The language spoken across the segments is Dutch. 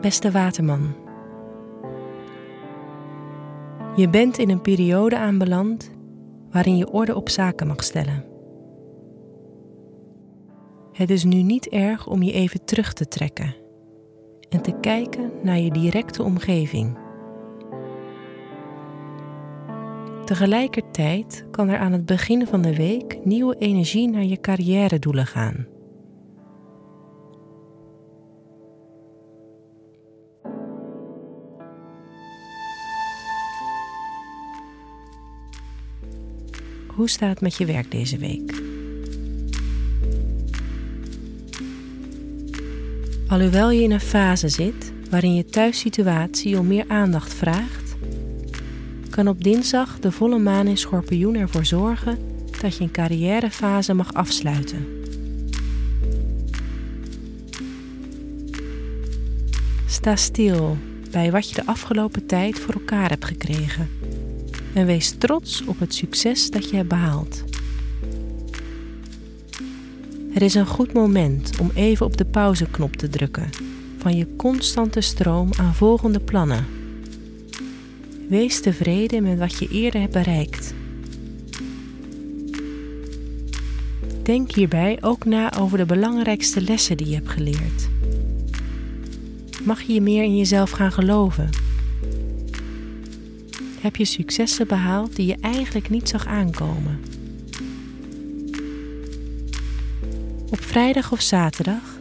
Beste waterman. Je bent in een periode aanbeland waarin je orde op zaken mag stellen. Het is nu niet erg om je even terug te trekken en te kijken naar je directe omgeving. Tegelijkertijd kan er aan het begin van de week nieuwe energie naar je carrière doelen gaan. Hoe staat het met je werk deze week? Alhoewel je in een fase zit waarin je thuissituatie om meer aandacht vraagt, kan op dinsdag de volle maan in Schorpioen ervoor zorgen dat je een carrièrefase mag afsluiten. Sta stil bij wat je de afgelopen tijd voor elkaar hebt gekregen en wees trots op het succes dat je hebt behaald. Het is een goed moment om even op de pauzeknop te drukken van je constante stroom aan volgende plannen. Wees tevreden met wat je eerder hebt bereikt. Denk hierbij ook na over de belangrijkste lessen die je hebt geleerd. Mag je meer in jezelf gaan geloven? Heb je successen behaald die je eigenlijk niet zag aankomen? Op vrijdag of zaterdag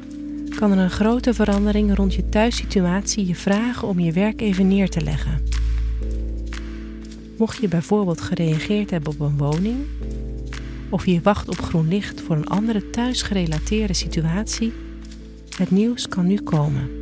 kan er een grote verandering rond je thuissituatie je vragen om je werk even neer te leggen. Mocht je bijvoorbeeld gereageerd hebben op een woning, of je wacht op groen licht voor een andere thuisgerelateerde situatie, het nieuws kan nu komen.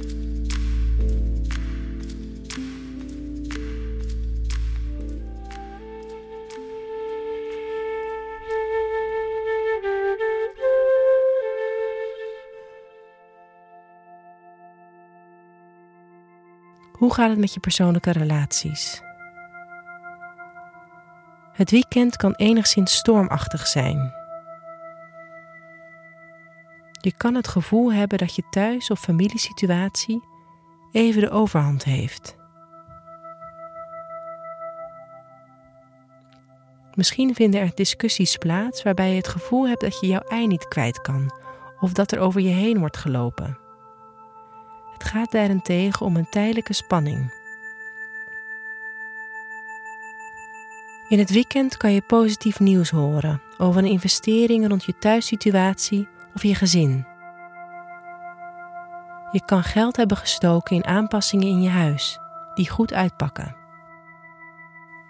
Hoe gaat het met je persoonlijke relaties? Het weekend kan enigszins stormachtig zijn. Je kan het gevoel hebben dat je thuis- of familiesituatie even de overhand heeft. Misschien vinden er discussies plaats waarbij je het gevoel hebt dat je jouw ei niet kwijt kan of dat er over je heen wordt gelopen. Gaat daarentegen om een tijdelijke spanning. In het weekend kan je positief nieuws horen over een investering rond je thuissituatie of je gezin. Je kan geld hebben gestoken in aanpassingen in je huis die goed uitpakken.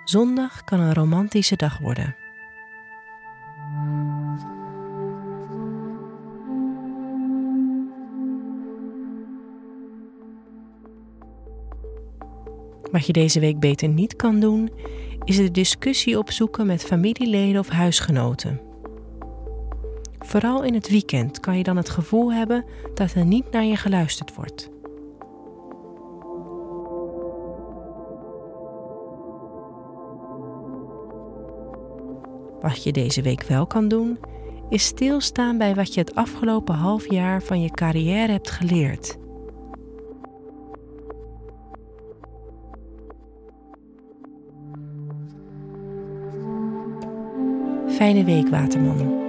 Zondag kan een romantische dag worden. Wat je deze week beter niet kan doen, is de discussie opzoeken met familieleden of huisgenoten. Vooral in het weekend kan je dan het gevoel hebben dat er niet naar je geluisterd wordt. Wat je deze week wel kan doen, is stilstaan bij wat je het afgelopen half jaar van je carrière hebt geleerd Fijne week, Waterman.